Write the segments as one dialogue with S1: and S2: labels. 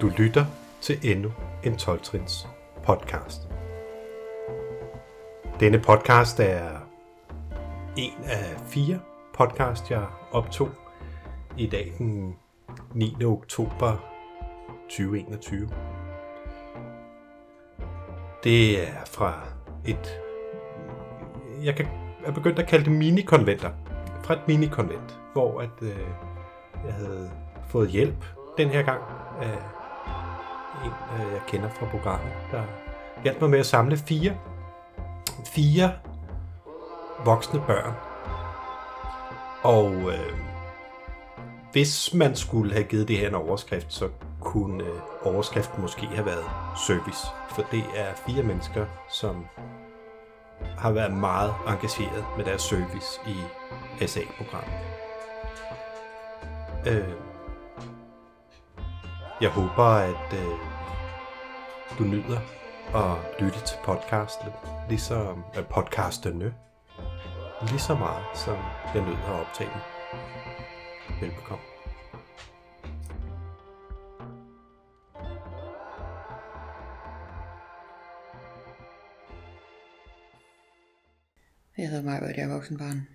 S1: Du lytter til endnu en 12-trins podcast. Denne podcast er en af fire podcast, jeg optog i dag den 9. oktober 2021. Det er fra et, jeg kan er begyndt at kalde det minikonventer. Fra et minikonvent, hvor at, øh, jeg havde fået hjælp den her gang af en, øh, jeg kender fra programmet, der hjalp mig med at samle fire, fire voksne børn. Og øh, hvis man skulle have givet det her en overskrift, så kunne øh, overskriften måske have været service. For det er fire mennesker, som har været meget engageret med deres service i SA-programmet. Øh, jeg håber, at øh, du nyder at lytte til podcasten, ligesom øh, podcasterne, lige så meget, som jeg nyder at optage dem. Velbekomme.
S2: Jeg hedder Maja, og jeg er voksenbarn.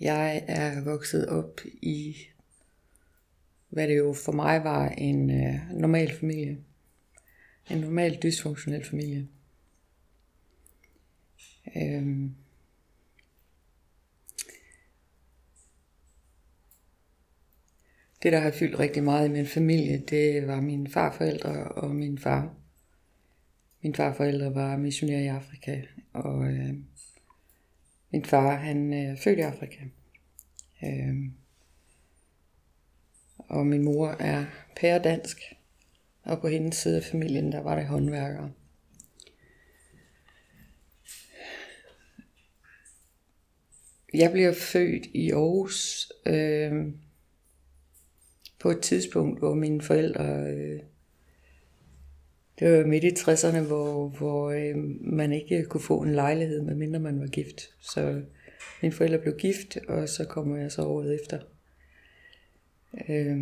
S2: Jeg er vokset op i, hvad det jo for mig var en øh, normal familie. En normal dysfunktionel familie. Øhm. Det, der har fyldt rigtig meget i min familie, det var mine farforældre og min far. Min farforældre var missionær i Afrika, og øh, min far, han øh, er øh, født i Afrika. Øh, og min mor er pæredansk. Og på hendes side af familien, der var der håndværkere. Jeg bliver født i Aarhus øh, på et tidspunkt, hvor mine forældre øh, det var midt i 60'erne, hvor, hvor øh, man ikke kunne få en lejlighed, medmindre man var gift. Så mine forældre blev gift, og så kommer jeg så året efter. Øh,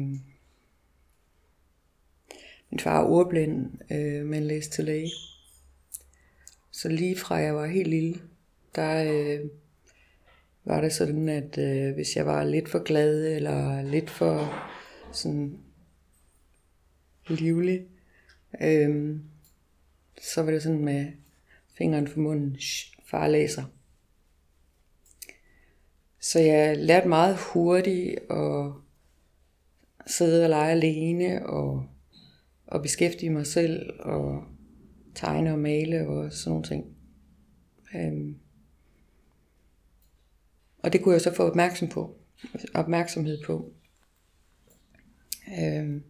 S2: min far er ordblind, øh, men læste til læge. Så lige fra jeg var helt lille, der øh, var det sådan, at øh, hvis jeg var lidt for glad, eller lidt for sådan livlig, Øhm, så var det sådan med fingeren for munden, Shh, far læser. Så jeg lærte meget hurtigt at sidde og lege alene og, og beskæftige mig selv og tegne og male og sådan nogle ting. Øhm, og det kunne jeg så få opmærksom på, opmærksomhed på. Øhm,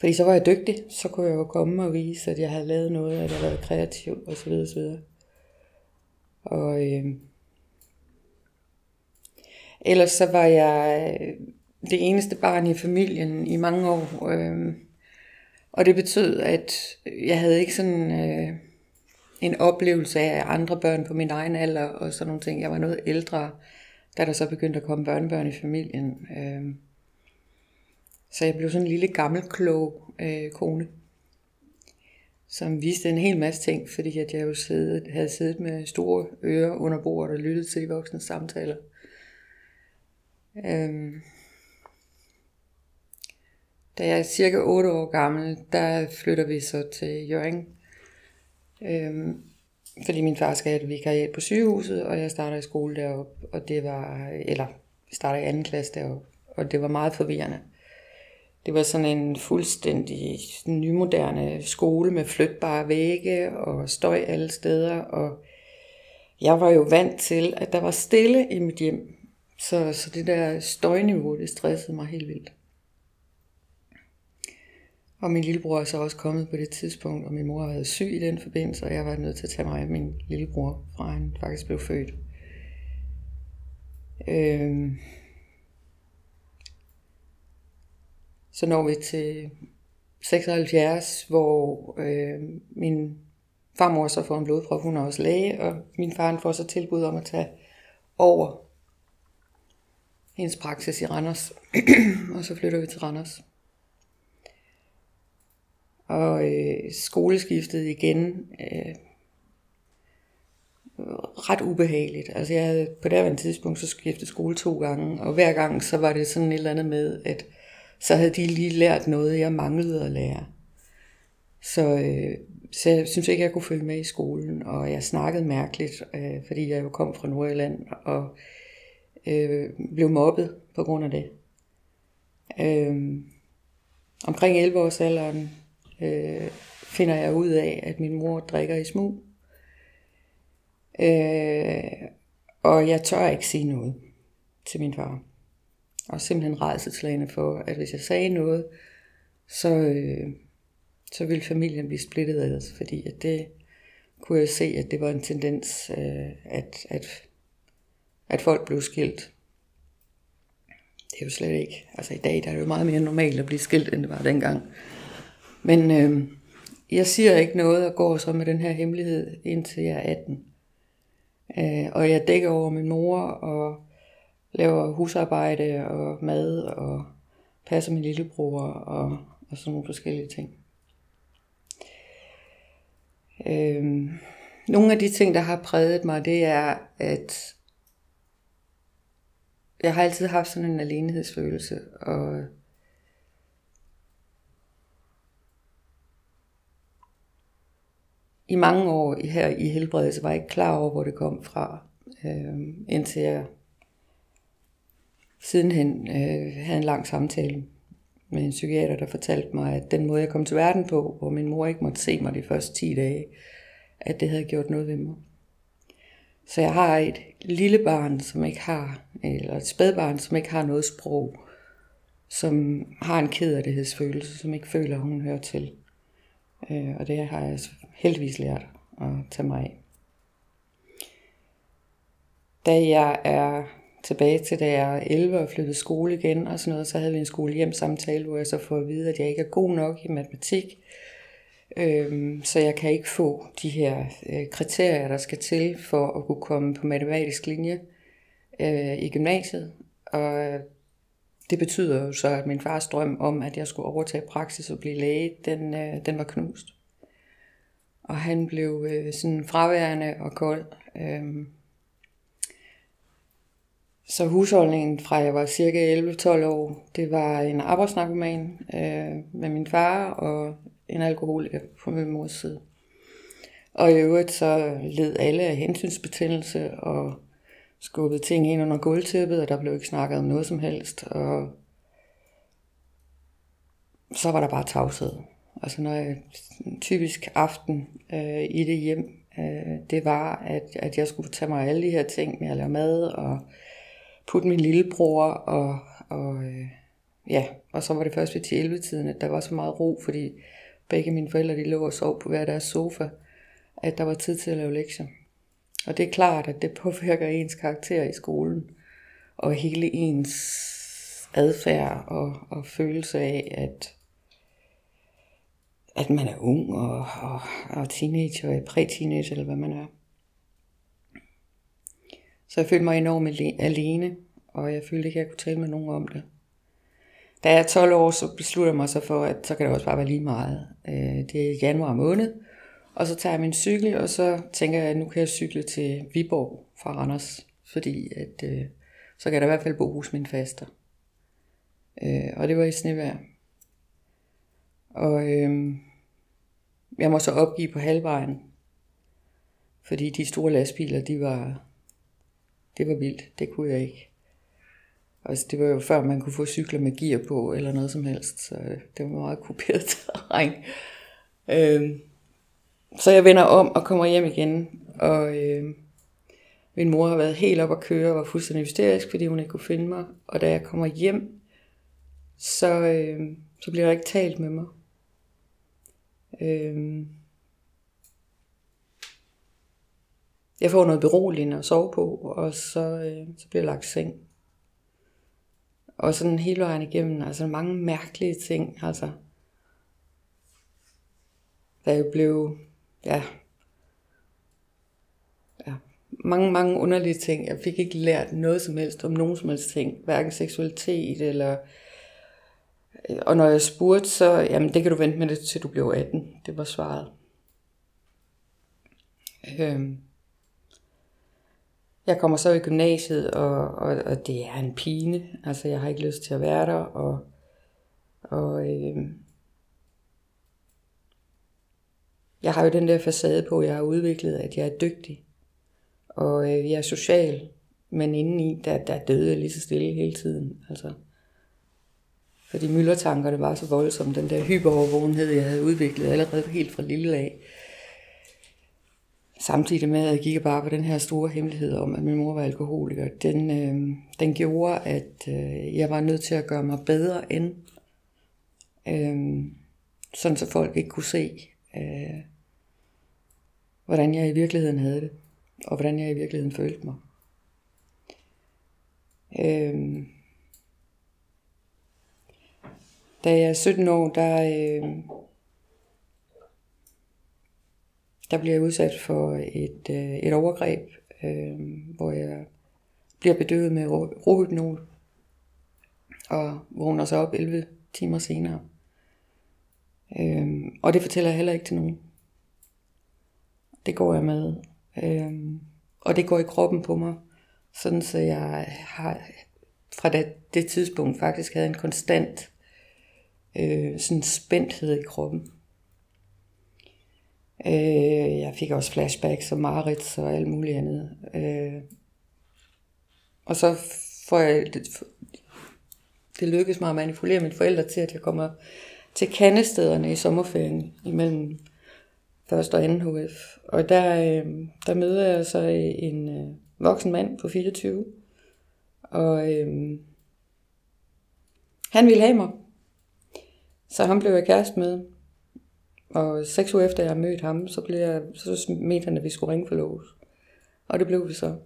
S2: fordi så var jeg dygtig, så kunne jeg jo komme og vise, at jeg havde lavet noget, at jeg havde været kreativ osv. osv. Og øh, ellers så var jeg øh, det eneste barn i familien i mange år. Øh, og det betød, at jeg havde ikke sådan øh, en oplevelse af andre børn på min egen alder og sådan nogle ting. Jeg var noget ældre, da der så begyndte at komme børnebørn i familien. Øh, så jeg blev sådan en lille gammel klog øh, kone, som viste en hel masse ting, fordi at jeg jo siddet, havde siddet med store ører under bordet og lyttet til de voksne samtaler. Øhm, da jeg er cirka 8 år gammel, der flytter vi så til Jørgen. Øhm, fordi min far skal have et vikariat på sygehuset, og jeg starter i skole deroppe, og det var, eller starter i anden klasse deroppe, og det var meget forvirrende. Det var sådan en fuldstændig nymoderne skole med flytbare vægge og støj alle steder. Og jeg var jo vant til, at der var stille i mit hjem. Så, så det der støjniveau, det stressede mig helt vildt. Og min lillebror er så også kommet på det tidspunkt, og min mor har været syg i den forbindelse, og jeg var nødt til at tage mig af min lillebror, fra han faktisk blev født. Øhm, Så når vi til 76, hvor øh, min farmor så får en blodprøve, hun er også læge, og min far får så tilbud om at tage over hendes praksis i Randers. og så flytter vi til Randers. Og øh, skoleskiftet igen øh, ret ubehageligt. Altså jeg havde på det tidspunkt så skiftet skole to gange, og hver gang så var det sådan et eller andet med, at så havde de lige lært noget, jeg manglede at lære. Så, øh, så jeg synes ikke, jeg kunne følge med i skolen, og jeg snakkede mærkeligt, øh, fordi jeg jo kom fra Nordjylland, og øh, blev mobbet på grund af det. Øh, omkring 11 års alderen øh, finder jeg ud af, at min mor drikker i smug. Øh, og jeg tør ikke sige noget til min far. Og simpelthen rejseslagende for, at hvis jeg sagde noget, så, øh, så ville familien blive splittet af os, altså, fordi at det kunne jeg se, at det var en tendens, øh, at, at, at folk blev skilt. Det er jo slet ikke. Altså i dag der er det jo meget mere normalt at blive skilt, end det var dengang. Men øh, jeg siger ikke noget og går så med den her hemmelighed indtil jeg er 18. Øh, og jeg dækker over min mor og laver husarbejde og mad og passer min lillebror og, og sådan nogle forskellige ting. Øhm, nogle af de ting, der har præget mig, det er, at jeg har altid haft sådan en alenehedsfølelse, og i mange år her i helbredelse var jeg ikke klar over, hvor det kom fra, øh, indtil jeg sidenhen øh, havde en lang samtale med en psykiater, der fortalte mig, at den måde, jeg kom til verden på, hvor min mor ikke måtte se mig de første 10 dage, at det havde gjort noget ved mig. Så jeg har et lille barn, som ikke har, eller et spædbarn, som ikke har noget sprog, som har en kederlighedsfølelse, som ikke føler, at hun hører til. Øh, og det har jeg heldigvis lært at tage mig af. Da jeg er tilbage til, da jeg er 11 og flyttede skole igen og sådan noget, så havde vi en skolehjemsamtale, hvor jeg så får at vide, at jeg ikke er god nok i matematik. Øhm, så jeg kan ikke få de her øh, kriterier, der skal til for at kunne komme på matematisk linje øh, i gymnasiet. Og øh, det betyder jo så, at min fars drøm om, at jeg skulle overtage praksis og blive læge, den, øh, den var knust. Og han blev øh, sådan fraværende og kold. Øhm, så husholdningen fra jeg var cirka 11-12 år, det var en arbejdsnarkoman øh, med min far og en alkoholiker på min mors side. Og i øvrigt så led alle af hensynsbetændelse og skubbede ting ind under gulvtæppet, og der blev ikke snakket om noget som helst. Og så var der bare tavshed. Altså når jeg, en typisk aften øh, i det hjem, øh, det var, at, at jeg skulle tage mig af alle de her ting med at lave mad og putte min lillebror og, og øh, ja, og så var det først ved 11 tiden, at der var så meget ro, fordi begge mine forældre de lå og sov på hver deres sofa, at der var tid til at lave lektier. Og det er klart, at det påvirker ens karakter i skolen, og hele ens adfærd og, og følelse af, at, at man er ung og, og, og teenager, og præ-teenager, eller hvad man er. Så jeg følte mig enormt alene, og jeg følte ikke, at jeg kunne tale med nogen om det. Da jeg er 12 år, så beslutter jeg mig så for, at så kan det også bare være lige meget. Øh, det er januar måned, og så tager jeg min cykel, og så tænker jeg, at nu kan jeg cykle til Viborg fra Randers, fordi at, øh, så kan jeg da i hvert fald bo hos min faster. Øh, og det var i snevejr. Og øh, jeg må så opgive på halvvejen, fordi de store lastbiler, de var, det var vildt. Det kunne jeg ikke. Altså, det var jo før, man kunne få cykler med gear på, eller noget som helst. Så øh, det var meget kuperet terræn. Øhm, så jeg vender om og kommer hjem igen, og øh, min mor har været helt op at køre og var fuldstændig hysterisk, fordi hun ikke kunne finde mig. Og da jeg kommer hjem, så, øh, så bliver der ikke talt med mig. Øh, jeg får noget beroligende at sove på, og så, øh, så bliver jeg lagt i seng. Og sådan hele vejen igennem, altså mange mærkelige ting, altså. Da jeg blev ja, ja, mange, mange underlige ting. Jeg fik ikke lært noget som helst om nogen som helst ting. Hverken seksualitet eller... Og når jeg spurgte, så, jamen det kan du vente med det, til du bliver 18. Det var svaret. Øhm. Jeg kommer så i gymnasiet, og, og, og det er en pine. Altså, jeg har ikke lyst til at være der, og, og øh, jeg har jo den der facade på, jeg har udviklet, at jeg er dygtig og øh, jeg er social, men indeni, der, der døde jeg lige så stille hele tiden. Altså, fordi myldretankerne var så voldsomme, den der hyperovervågenhed, jeg havde udviklet allerede helt fra lille af. Samtidig med, at jeg gik bare på den her store hemmelighed om, at min mor var alkoholiker, den, øh, den gjorde, at øh, jeg var nødt til at gøre mig bedre end, øh, sådan så folk ikke kunne se, øh, hvordan jeg i virkeligheden havde det og hvordan jeg i virkeligheden følte mig. Øh, da jeg er 17 år, der, øh, der bliver jeg udsat for et, øh, et overgreb, øh, hvor jeg bliver bedøvet med rohypnol, og vågner så op 11 timer senere. Øhm, og det fortæller jeg heller ikke til nogen. Det går jeg med Øhm, og det går i kroppen på mig, sådan så jeg har fra det, det tidspunkt faktisk havde en konstant øh, sådan spændthed i kroppen. Øh, jeg fik også flashbacks og mareridt og alt muligt andet. Øh, og så får jeg, det, det lykkedes mig at manipulere mine forældre til, at jeg kommer til kandestederne i sommerferien imellem første og anden HF. Og der, øh, der møder jeg så en øh, voksen mand på 24. Og øh, han ville have mig. Så han blev jeg kæreste med. Og seks uger efter jeg mødte ham, så, blev jeg, så mente han, at vi skulle ringe for lås. Og det blev vi så.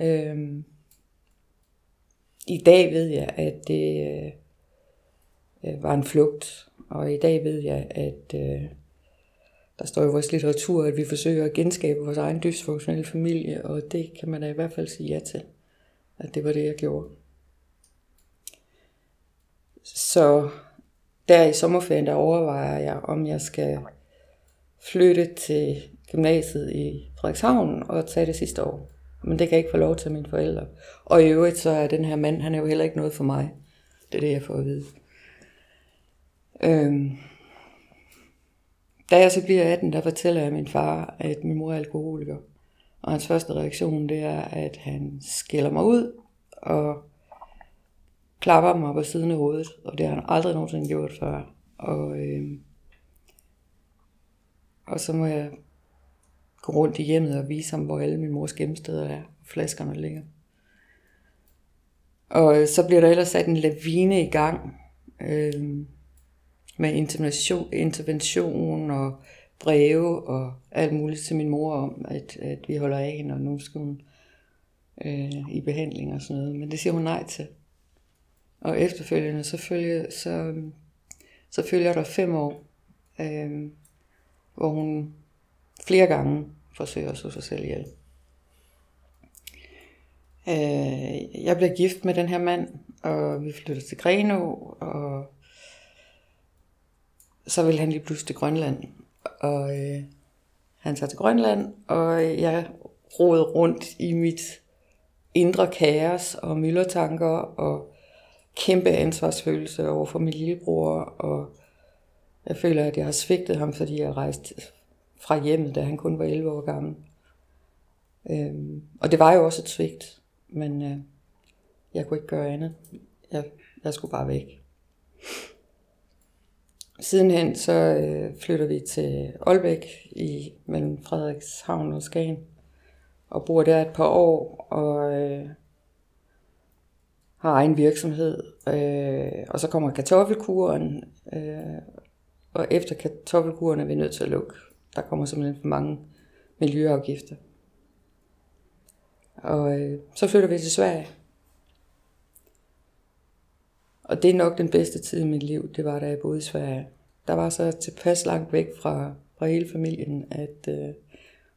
S2: Øhm, I dag ved jeg, at det øh, øh var en flugt. Og i dag ved jeg, at... Øh, der står i vores litteratur, at vi forsøger at genskabe vores egen dysfunktionelle familie, og det kan man da i hvert fald sige ja til, at det var det, jeg gjorde. Så der i sommerferien, der overvejer jeg, om jeg skal flytte til gymnasiet i Frederikshavn og tage det sidste år. Men det kan jeg ikke få lov til mine forældre. Og i øvrigt så er den her mand, han er jo heller ikke noget for mig. Det er det, jeg får at vide. Øhm, da jeg så bliver 18, der fortæller jeg min far, at min mor er alkoholiker. Og hans første reaktion, det er, at han skælder mig ud og klapper mig på siden af hovedet. Og det har han aldrig nogensinde gjort før. Og, øh, og så må jeg gå rundt i hjemmet og vise ham, hvor alle min mors gemmesteder er. Flaskerne ligger. Og øh, så bliver der ellers sat en lavine i gang. Øh, med intervention, intervention og breve og alt muligt til min mor om, at, at vi holder af hende, og nu skal hun øh, i behandling og sådan noget. Men det siger hun nej til. Og efterfølgende, så følger, så, så følger der fem år, øh, hvor hun flere gange forsøger at slå sig selv ihjel. Øh, jeg blev gift med den her mand, og vi flyttede til Greno, og så vil han lige pludselig til Grønland. Og øh, han tager til Grønland, og jeg roede rundt i mit indre kaos og myldertanker og kæmpe ansvarsfølelse over for min lillebror. Og jeg føler, at jeg har svigtet ham, fordi jeg rejste fra hjemmet, da han kun var 11 år gammel. Øhm, og det var jo også et svigt, men øh, jeg kunne ikke gøre andet. Jeg, jeg skulle bare væk. Sidenhen så øh, flytter vi til Aalbæk i mellem Frederikshavn og Skagen og bor der et par år og øh, har egen virksomhed. Øh, og så kommer kartoffelkuren, øh, og efter kartoffelkuren er vi nødt til at lukke. Der kommer simpelthen for mange miljøafgifter. Og øh, så flytter vi til Sverige. Og det er nok den bedste tid i mit liv, det var da jeg boede i Sverige. Der var så tilpas langt væk fra, fra hele familien, at øh,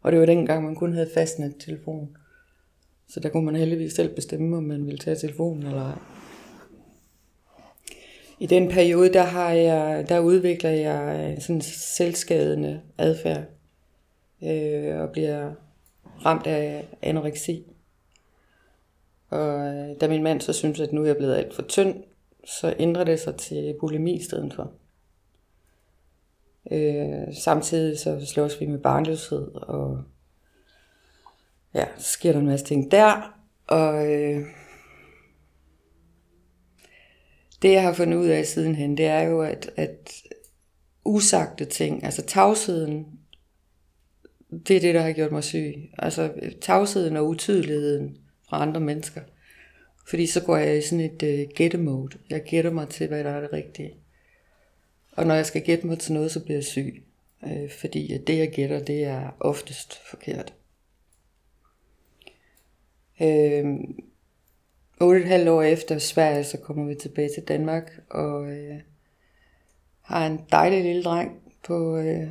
S2: Og det var dengang, man kun havde fastnet telefon. Så der kunne man heldigvis selv bestemme, om man ville tage telefonen eller ej. I den periode, der, har jeg, der udvikler jeg øh, sådan selvskadende adfærd. Øh, og bliver ramt af anoreksi. Og øh, da min mand så synes, at nu er jeg blevet alt for tynd, så ændrer det sig til bulimi i stedet for. Øh, samtidig så slås vi med barnløshed, og ja, så sker der en masse ting der. Og øh, det jeg har fundet ud af sidenhen, det er jo, at, at usagte ting, altså tavsheden, det er det, der har gjort mig syg. Altså tavsheden og utydeligheden fra andre mennesker. Fordi så går jeg i sådan et øh, gættemode. Jeg gætter mig til, hvad der er det rigtige. Og når jeg skal gætte mig til noget, så bliver jeg syg. Øh, fordi det, jeg gætter, det er oftest forkert. Øh, 8,5 år efter Sverige, så kommer vi tilbage til Danmark, og øh, har en dejlig lille dreng på øh,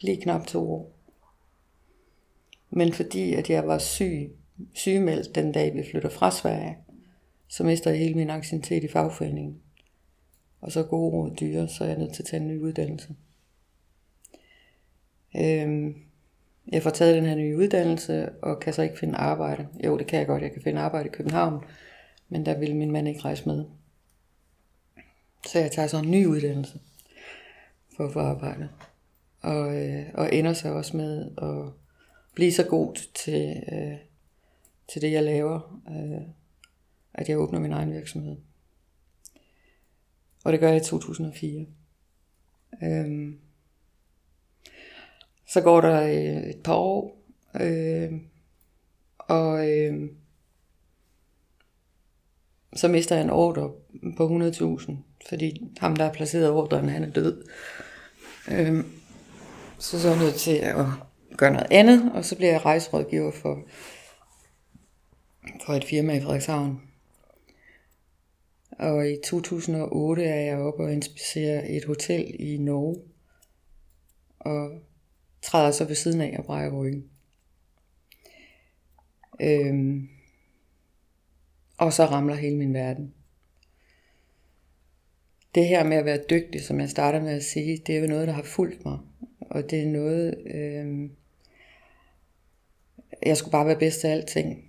S2: lige knap to år. Men fordi at jeg var syg, sygemeldt den dag, vi flytter fra Sverige, så mister jeg hele min anciennitet i fagforeningen. Og så gode råd dyre, så er jeg nødt til at tage en ny uddannelse. Øhm, jeg får taget den her nye uddannelse, og kan så ikke finde arbejde. Jo, det kan jeg godt. Jeg kan finde arbejde i København, men der vil min mand ikke rejse med. Så jeg tager så en ny uddannelse for at få arbejde. Og, øh, og ender så også med at blive så god til, øh, til det, jeg laver, øh, at jeg åbner min egen virksomhed. Og det gør jeg i 2004. Øhm, så går der øh, et par år, øh, og øh, så mister jeg en ordre på 100.000, fordi ham, der har placeret ordren, han er død. Øh, så så er jeg nødt til at gøre noget andet, og så bliver jeg rejserådgiver for, for et firma i Frederikshavn. Og i 2008 er jeg oppe og inspicerer et hotel i Norge. Og træder så ved siden af og brækker ryggen. Øhm, og så ramler hele min verden. Det her med at være dygtig, som jeg starter med at sige, det er jo noget, der har fulgt mig. Og det er noget, øhm, jeg skulle bare være bedst til alting.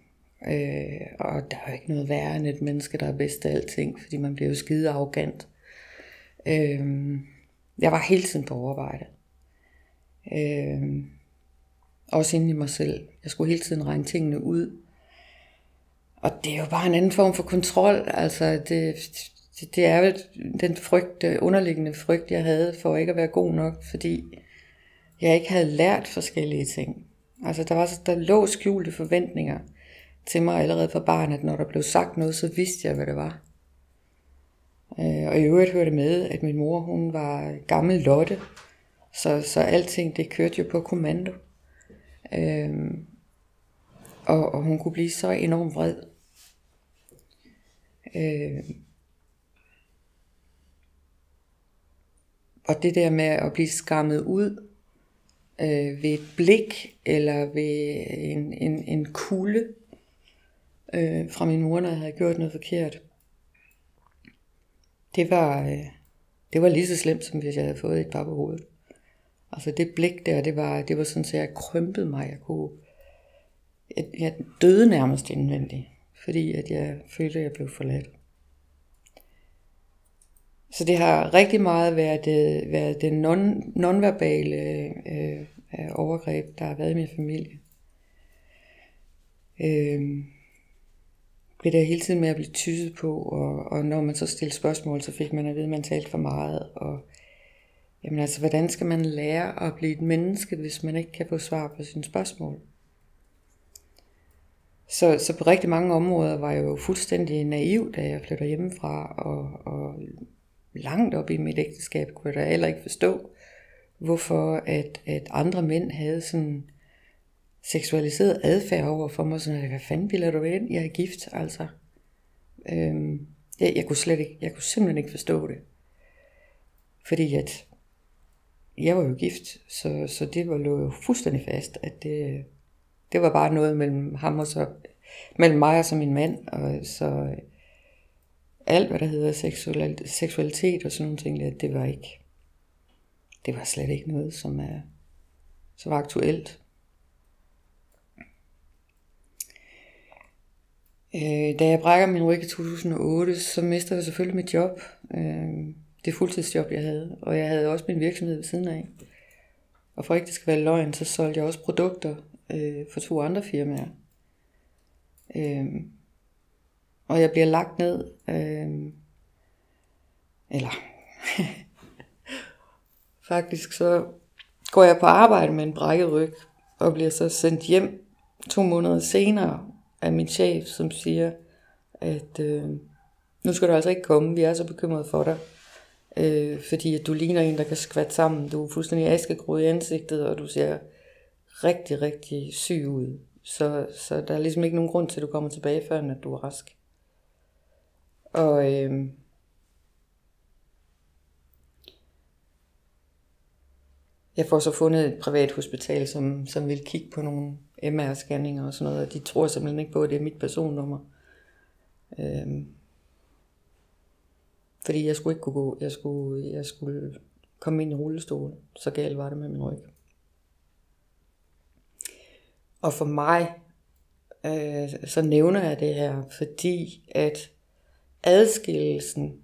S2: Øh, og der er jo ikke noget værre end et menneske, der er bedst til alting, fordi man bliver jo skide arrogant. Øh, jeg var hele tiden på overarbejde. Øh, også inde i mig selv. Jeg skulle hele tiden regne tingene ud. Og det er jo bare en anden form for kontrol. Altså, det, det, det er jo den frygt, øh, underliggende frygt, jeg havde for ikke at være god nok, fordi jeg ikke havde lært forskellige ting. Altså, der, var, der lå skjulte forventninger til mig allerede fra barn, at når der blev sagt noget, så vidste jeg, hvad det var. Øh, og i øvrigt hørte med, at min mor, hun var gammel Lotte, så, så alting, det kørte jo på kommando. Øhm, og, og hun kunne blive så enormt vred. Øhm, og det der med at blive skammet ud øh, ved et blik, eller ved en, en, en kulde, øh, fra min mor, når jeg havde gjort noget forkert. Det var, øh, det var lige så slemt, som hvis jeg havde fået et par på hovedet. Altså det blik der, det var, det var sådan, at jeg krympede mig. Jeg, kunne, jeg, jeg døde nærmest indvendigt, fordi at jeg følte, at jeg blev forladt. Så det har rigtig meget været, øh, været det non, nonverbale øh, øh, overgreb, der har været i min familie. Øh, blev der hele tiden med at blive tysset på, og, og når man så stillede spørgsmål, så fik man at vide, at man talte for meget, og jamen altså, hvordan skal man lære at blive et menneske, hvis man ikke kan få svar på sine spørgsmål? Så, så på rigtig mange områder var jeg jo fuldstændig naiv, da jeg flytter hjemmefra, og, og langt op i mit ægteskab kunne jeg da heller ikke forstå, hvorfor at, at andre mænd havde sådan seksualiseret adfærd over for mig, sådan at, hvad fanden vil du ind? Jeg er gift, altså. Øhm, jeg, jeg, kunne slet ikke, jeg kunne simpelthen ikke forstå det. Fordi at jeg var jo gift, så, så det var lå jo fuldstændig fast, at det, det var bare noget mellem ham og så, mellem mig og så min mand, og så øh, alt, hvad der hedder seksualitet, seksualitet og sådan nogle ting, det var ikke, det var slet ikke noget, som er, som var aktuelt. Øh, da jeg brækker min ryg i 2008, så mister jeg selvfølgelig mit job. Øh, det fuldtidsjob, jeg havde. Og jeg havde også min virksomhed ved siden af. Og for ikke det skal være løgn, så solgte jeg også produkter øh, for to andre firmaer. Øh, og jeg bliver lagt ned. Øh, eller faktisk så går jeg på arbejde med en brækket ryg, og bliver så sendt hjem to måneder senere af min chef, som siger, at øh, nu skal du altså ikke komme, vi er så bekymrede for dig. Øh, fordi at du ligner en, der kan skvatte sammen. Du er fuldstændig askegrød i ansigtet, og du ser rigtig, rigtig syg ud. Så, så der er ligesom ikke nogen grund til, at du kommer tilbage, før at du er rask. Og øh, jeg får så fundet et privat hospital, som, som vil kigge på nogle MR-scanninger og sådan noget, og de tror simpelthen ikke på, at det er mit personnummer. Øh, fordi jeg skulle ikke kunne gå, jeg skulle, jeg skulle komme ind i rullestol. Så galt var det med min ryg. Og for mig, øh, så nævner jeg det her, fordi at adskillelsen,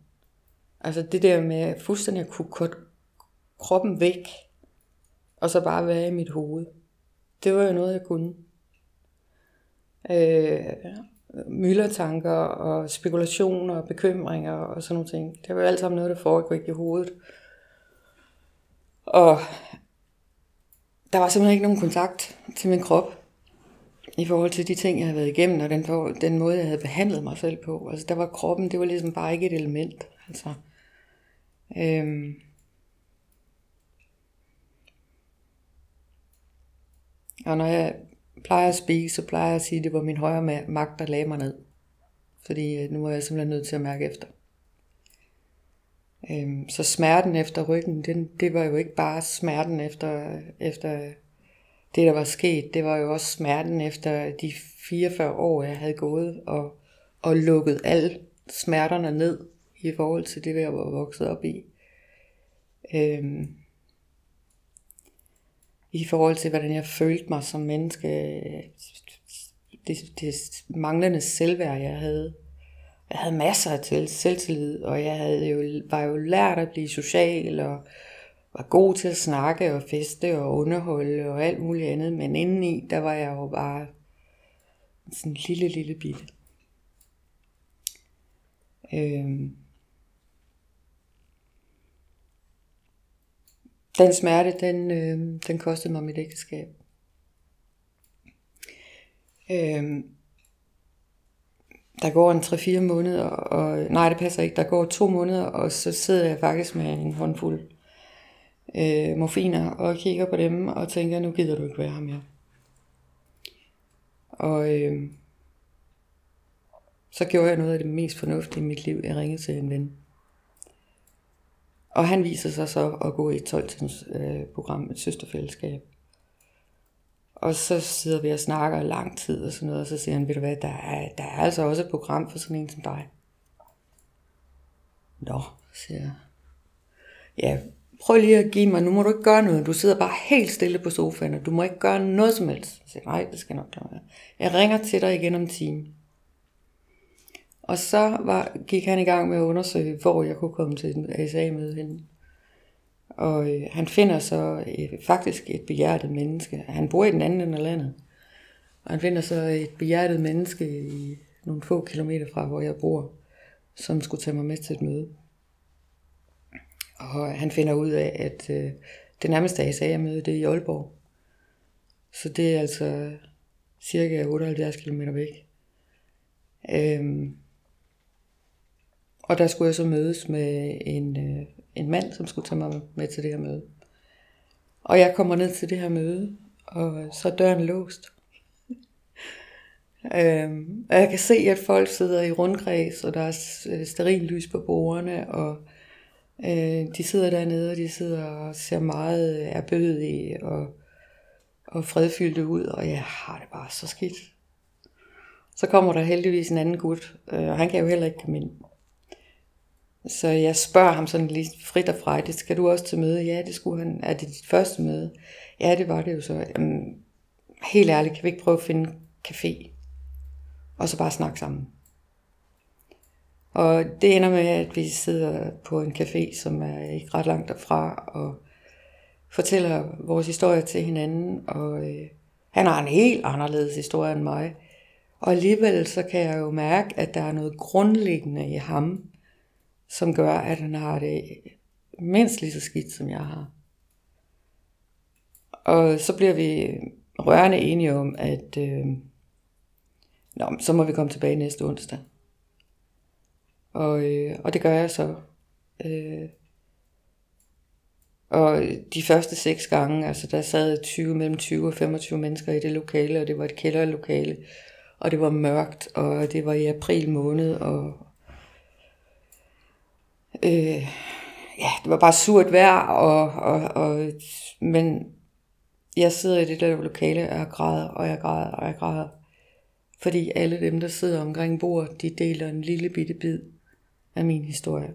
S2: altså det der med fuldstændig at kunne korte kroppen væk, og så bare være i mit hoved, det var jo noget, jeg kunne. Øh, myldertanker og spekulationer og bekymringer og sådan nogle ting. Det var jo alt sammen noget, der foregik i hovedet. Og der var simpelthen ikke nogen kontakt til min krop i forhold til de ting, jeg havde været igennem, og den, den måde, jeg havde behandlet mig selv på. Altså, der var kroppen, det var ligesom bare ikke et element. Altså, øhm, og når jeg plejer at spise, så plejer jeg at sige, at det var min højre magt, der lagde mig ned. Fordi øh, nu er jeg simpelthen nødt til at mærke efter. Øhm, så smerten efter ryggen, den, det var jo ikke bare smerten efter, efter det, der var sket. Det var jo også smerten efter de 44 år, jeg havde gået og, og lukket alle smerterne ned i forhold til det, jeg var vokset op i. Øhm, i forhold til, hvordan jeg følte mig som menneske. Det, det manglende selvværd, jeg havde. Jeg havde masser af til, selvtillid, og jeg havde jo, var jo lært at blive social, og var god til at snakke og feste og underholde og alt muligt andet. Men indeni, der var jeg jo bare sådan en lille, lille bitte. Øhm, den smerte, den, øh, den kostede mig mit ægteskab. Øh, der går en 3-4 måneder, og nej, det passer ikke. Der går to måneder, og så sidder jeg faktisk med en håndfuld øh, morfiner og kigger på dem og tænker, nu gider du ikke være her mere. Og øh, så gjorde jeg noget af det mest fornuftige i mit liv. Jeg ringede til en ven. Og han viser sig så at gå i et 12 øh, program, et søsterfællesskab. Og så sidder vi og snakker lang tid og sådan noget, og så siger han, ved du hvad, der er, der er altså også et program for sådan en som dig. Nå, siger jeg. Ja, prøv lige at give mig, nu må du ikke gøre noget. Du sidder bare helt stille på sofaen, og du må ikke gøre noget som helst. Jeg siger, nej, det skal nok klare. Jeg ringer til dig igen om en time. Og så var, gik han i gang med at undersøge, hvor jeg kunne komme til en ASA-møde henne. Og øh, han finder så øh, faktisk et behjertet menneske. Han bor i den anden ende af landet. Og han finder så et behjertet menneske i nogle få kilometer fra, hvor jeg bor, som skulle tage mig med til et møde. Og øh, han finder ud af, at øh, det nærmeste ASA-møde, det er i Aalborg. Så det er altså cirka 78 km væk. Øhm, og der skulle jeg så mødes med en, øh, en mand, som skulle tage mig med til det her møde. Og jeg kommer ned til det her møde, og så er døren låst. øhm, og jeg kan se, at folk sidder i rundkreds, og der er øh, lys på bordene, og Øh, de sidder dernede, og de sidder og ser meget erbødige og, og fredfyldte ud, og jeg har det bare så skidt. Så kommer der heldigvis en anden gut, øh, og han kan jo heller ikke komme ind. Så jeg spørger ham sådan lige frit og frejdigt, skal du også til møde? Ja, det skulle han. Er det dit første møde? Ja, det var det jo så. Jamen, helt ærligt, kan vi ikke prøve at finde café? Og så bare snakke sammen. Og det ender med, at vi sidder på en café, som er ikke ret langt derfra, og fortæller vores historie til hinanden. Og øh, han har en helt anderledes historie end mig. Og alligevel så kan jeg jo mærke, at der er noget grundlæggende i ham, som gør, at han har det mindst lige så skidt, som jeg har. Og så bliver vi rørende enige om, at øh, nå, så må vi komme tilbage næste onsdag. Og, øh, og det gør jeg så. Øh, og de første seks gange, altså der sad 20, mellem 20 og 25 mennesker i det lokale, og det var et kælderlokale, og det var mørkt, og det var i april måned, og øh, ja, det var bare surt vejr, og, og, og, men jeg sidder i det der lokale, og jeg græder, og jeg græder, og jeg græder. Fordi alle dem, der sidder omkring bordet, de deler en lille bitte bid af min historie.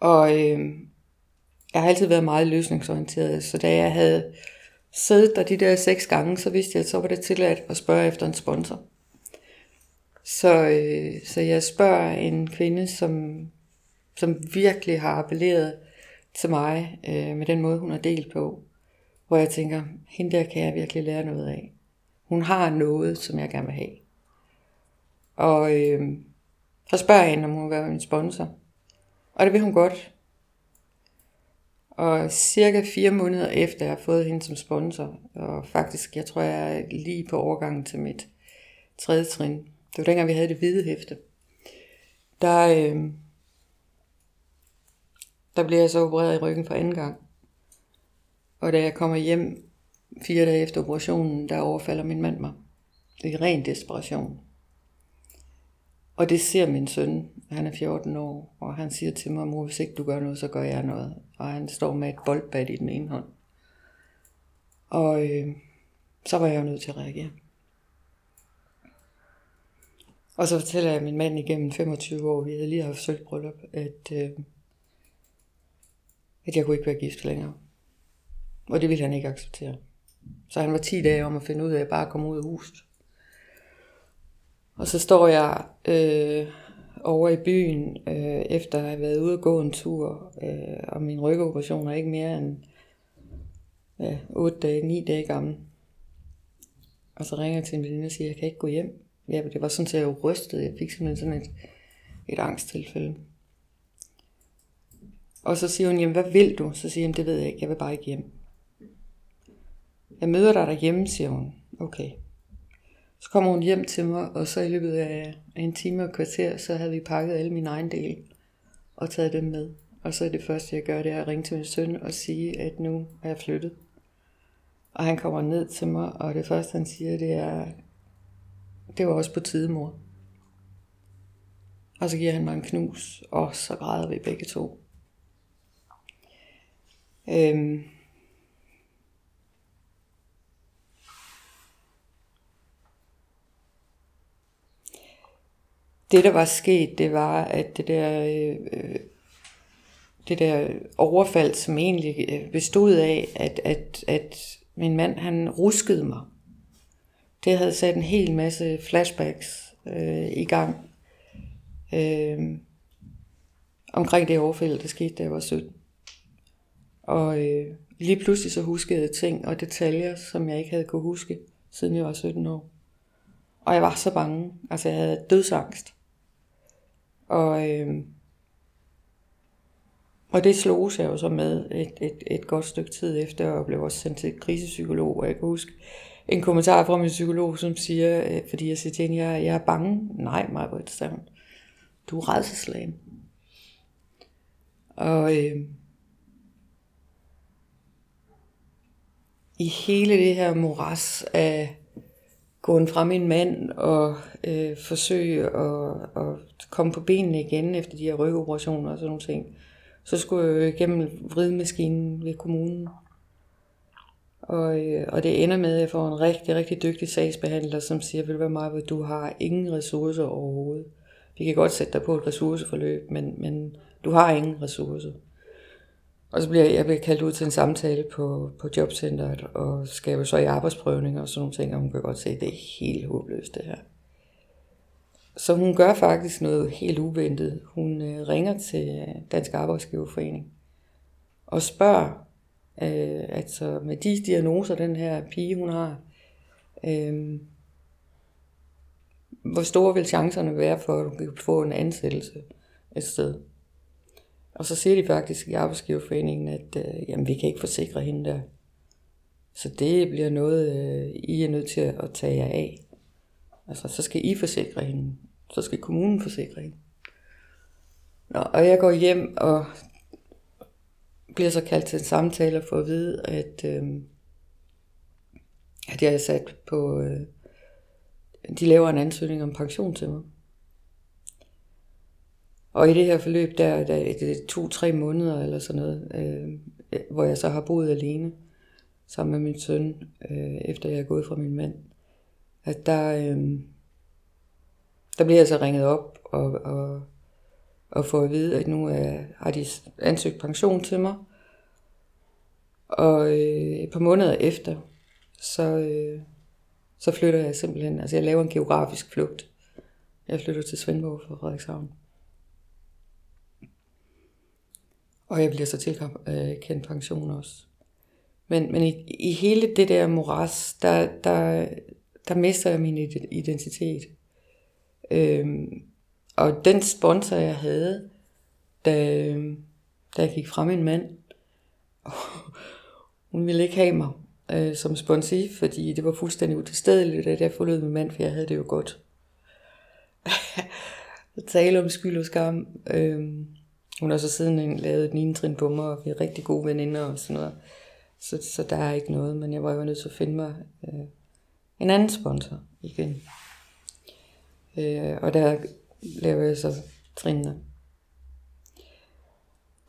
S2: Og øh, jeg har altid været meget løsningsorienteret, så da jeg havde siddet der de der seks gange, så vidste jeg, at så var det tilladt at spørge efter en sponsor. Så, øh, så jeg spørger en kvinde, som, som virkelig har appelleret til mig øh, med den måde, hun har delt på. Hvor jeg tænker, hende der kan jeg virkelig lære noget af. Hun har noget, som jeg gerne vil have. Og øh, så spørger jeg hende, om hun vil være min sponsor. Og det vil hun godt. Og cirka fire måneder efter, jeg har fået hende som sponsor, og faktisk, jeg tror, jeg er lige på overgangen til mit tredje trin. Det var dengang, vi havde det hvide hæfte. Der, øh, der blev jeg så opereret i ryggen for anden gang. Og da jeg kommer hjem fire dage efter operationen, der overfalder min mand mig. I ren desperation. Og det ser min søn. Han er 14 år, og han siger til mig, mor, hvis ikke du gør noget, så gør jeg noget. Og han står med et boldbat i den ene hånd. Og øh, så var jeg jo nødt til at reagere. Og så fortæller jeg min mand igennem 25 år, vi havde lige haft sølvbryllup, at, øh, at jeg kunne ikke være gift længere. Og det ville han ikke acceptere. Så han var 10 dage om at finde ud af at bare kom ud af huset. Og så står jeg øh, over i byen, øh, efter at have været ude og gå en tur, øh, og min rygoperation er ikke mere end ja, 8 dage, 9 dage gammel. Og så ringer jeg til min veninde og siger, at jeg kan ikke gå hjem. Ja, det var sådan, at jeg rystede. Jeg fik simpelthen sådan et, et angsttilfælde. Og så siger hun, jamen hvad vil du? Så siger jeg, det ved jeg ikke, jeg vil bare ikke hjem. Jeg møder dig derhjemme, siger hun. Okay. Så kommer hun hjem til mig, og så i løbet af en time og kvarter, så havde vi pakket alle mine egen dele og taget dem med. Og så er det første, jeg gør, det er at ringe til min søn og sige, at nu er jeg flyttet. Og han kommer ned til mig, og det første, han siger, det er, det var også på tide, mor. Og så giver han mig en knus, og så græder vi begge to. Øhm, det, der var sket, det var, at det der, øh, det der overfald, som egentlig øh, bestod af, at, at, at min mand, han ruskede mig. Det havde sat en hel masse flashbacks øh, i gang. Øh, omkring det overfald, der skete, da jeg var 17. Og øh, lige pludselig så huskede jeg ting og detaljer, som jeg ikke havde kunne huske, siden jeg var 17 år. Og jeg var så bange. Altså jeg havde dødsangst. Og, øh, og det slog sig jo så med et, et, et godt stykke tid efter, og blev også sendt til krisepsykolog, og jeg kan huske en kommentar fra min psykolog, som siger, øh, fordi jeg siger til hende, jeg, jeg er bange. Nej, Majbrit, sagde hun. Du er redselslagen. Og øh, i hele det her moras af gåen fra min mand og øh, forsøge at, at komme på benene igen efter de her rygoperationer og sådan nogle ting. Så skulle jeg jo igennem vridemaskinen ved kommunen. Og, øh, og det ender med, at jeg får en rigtig, rigtig dygtig sagsbehandler, som siger, vil være meget, du har ingen ressourcer overhovedet. Vi kan godt sætte dig på et ressourceforløb, men, men du har ingen ressourcer. Og så bliver jeg bliver kaldt ud til en samtale på, på jobcenteret, og skal jo så i arbejdsprøvning og sådan nogle ting, og hun kan godt se, at det er helt håbløst det her. Så hun gør faktisk noget helt uventet. Hun øh, ringer til Dansk Arbejdsgiverforening og spørger, øh, altså med de diagnoser, den her pige hun har, øh, hvor store vil chancerne være for, at hun kan få en ansættelse et sted. Og så siger de faktisk i arbejdsgiverforeningen, at øh, jamen, vi kan ikke forsikre hende der. Så det bliver noget, øh, I er nødt til at tage jer af. Altså, så skal I forsikre hende. Så skal kommunen forsikre hende. Nå, og jeg går hjem og bliver så kaldt til en samtale for at vide, at, øh, at jeg er sat på... Øh, de laver en ansøgning om pension til mig. Og i det her forløb, der, der er det to-tre måneder eller sådan noget, øh, øh hvor jeg så har boet alene sammen med min søn, øh, efter jeg er gået fra min mand, at der, øh, der bliver jeg så ringet op og, og, og får at vide, at nu er, har de ansøgt pension til mig. Og øh, et par måneder efter, så, øh, så flytter jeg simpelthen, altså jeg laver en geografisk flugt. Jeg flytter til Svendborg fra Frederikshavn. Og jeg bliver så tilkendt øh, pension også. Men, men i, i hele det der moras, der, der, der mister jeg min identitet. Øhm, og den sponsor, jeg havde, da, da jeg gik fra min mand, hun ville ikke have mig øh, som sponsor, fordi det var fuldstændig utilstedeligt, at jeg forlod min mand, for jeg havde det jo godt. at tale om skyld og skam. Øh, hun har så siden lavet et 9. trin på mig, og vi er rigtig gode veninder og sådan noget. Så, så der er ikke noget, men jeg var jo nødt til at finde mig øh, en anden sponsor igen. Øh, og der laver jeg så trinene.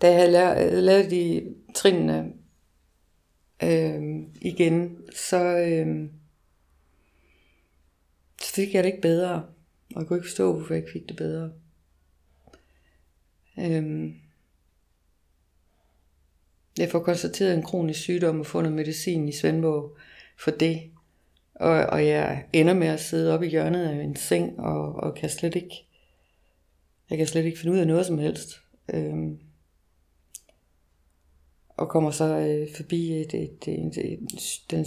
S2: Da jeg havde øh, lavet de trinene øh, igen, så, øh, så fik jeg det ikke bedre. Og jeg kunne ikke forstå, hvorfor jeg ikke fik det bedre. Øh, jeg får konstateret en kronisk sygdom og fundet medicin i Svendborg for det. Og, og jeg ender med at sidde oppe i hjørnet af en seng og, og kan slet ikke jeg kan slet ikke finde ud af noget som helst. Øhm, og kommer så øh, forbi et, et, et, et, den